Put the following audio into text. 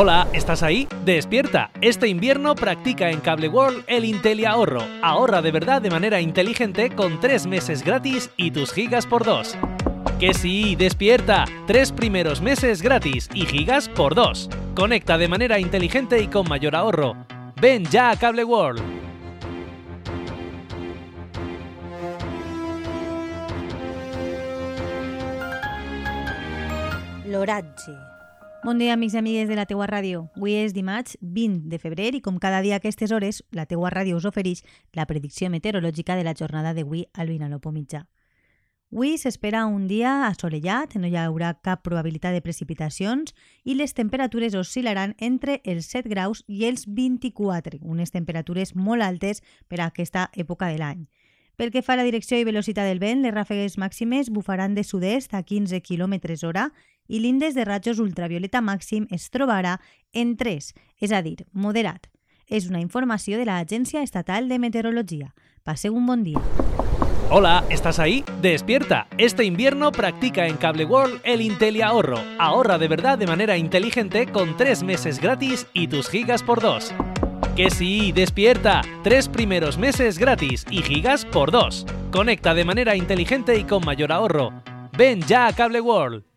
Hola, ¿estás ahí? Despierta. Este invierno practica en Cable World el Inteli Ahorro. Ahorra de verdad de manera inteligente con 3 meses gratis y tus gigas por 2. Que sí, despierta. Tres primeros meses gratis y gigas por 2. Conecta de manera inteligente y con mayor ahorro. Ven ya a Cable World. L'oratge. Bon dia, amics i amigues de la teua ràdio. Avui és dimarts 20 de febrer i com cada dia a aquestes hores, la teua ràdio us ofereix la predicció meteorològica de la jornada d'avui al Vinalopó mitjà. Avui s'espera un dia assolellat, no hi haurà cap probabilitat de precipitacions i les temperatures oscil·laran entre els 7 graus i els 24, unes temperatures molt altes per a aquesta època de l'any. Pel que fa a la direcció i velocitat del vent, les ràfegues màximes bufaran de sud-est a 15 km hora i l'índex de ratjos ultravioleta màxim es trobarà en 3, és a dir, moderat. És una informació de l'Agència Estatal de Meteorologia. Passeu un bon dia. Hola, ¿estás ahí? Despierta. Este invierno practica en Cable World el Inteli Ahorro. Ahorra de verdad de manera inteligente con 3 meses gratis y tus gigas por 2. Que sí, despierta. Tres primeros meses gratis y gigas por 2. Conecta de manera inteligente y con mayor ahorro. Ven ya a Cable World.